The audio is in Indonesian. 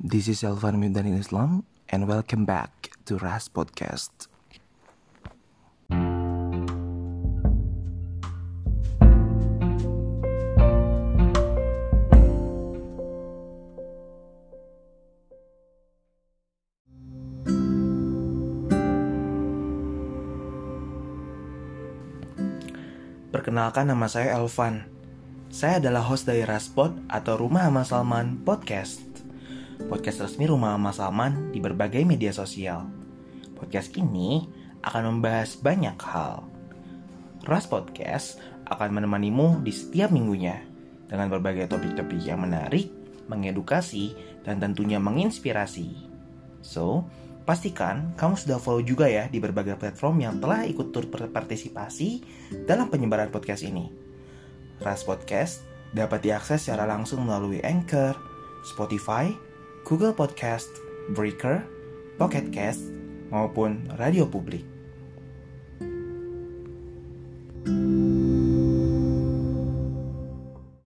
This is Elvan Middanin Islam and welcome back to Ras Podcast. Perkenalkan nama saya Elvan. Saya adalah host dari Raspod atau Rumah Ahmad Salman Podcast. Podcast resmi Rumah Ahmad Salman di berbagai media sosial. Podcast ini akan membahas banyak hal. Ras Podcast akan menemanimu di setiap minggunya dengan berbagai topik-topik yang menarik, mengedukasi, dan tentunya menginspirasi. So, Pastikan kamu sudah follow juga ya di berbagai platform yang telah ikut turut berpartisipasi dalam penyebaran podcast ini. Ras Podcast dapat diakses secara langsung melalui Anchor, Spotify, Google Podcast, Breaker, Pocket Cast, maupun radio publik.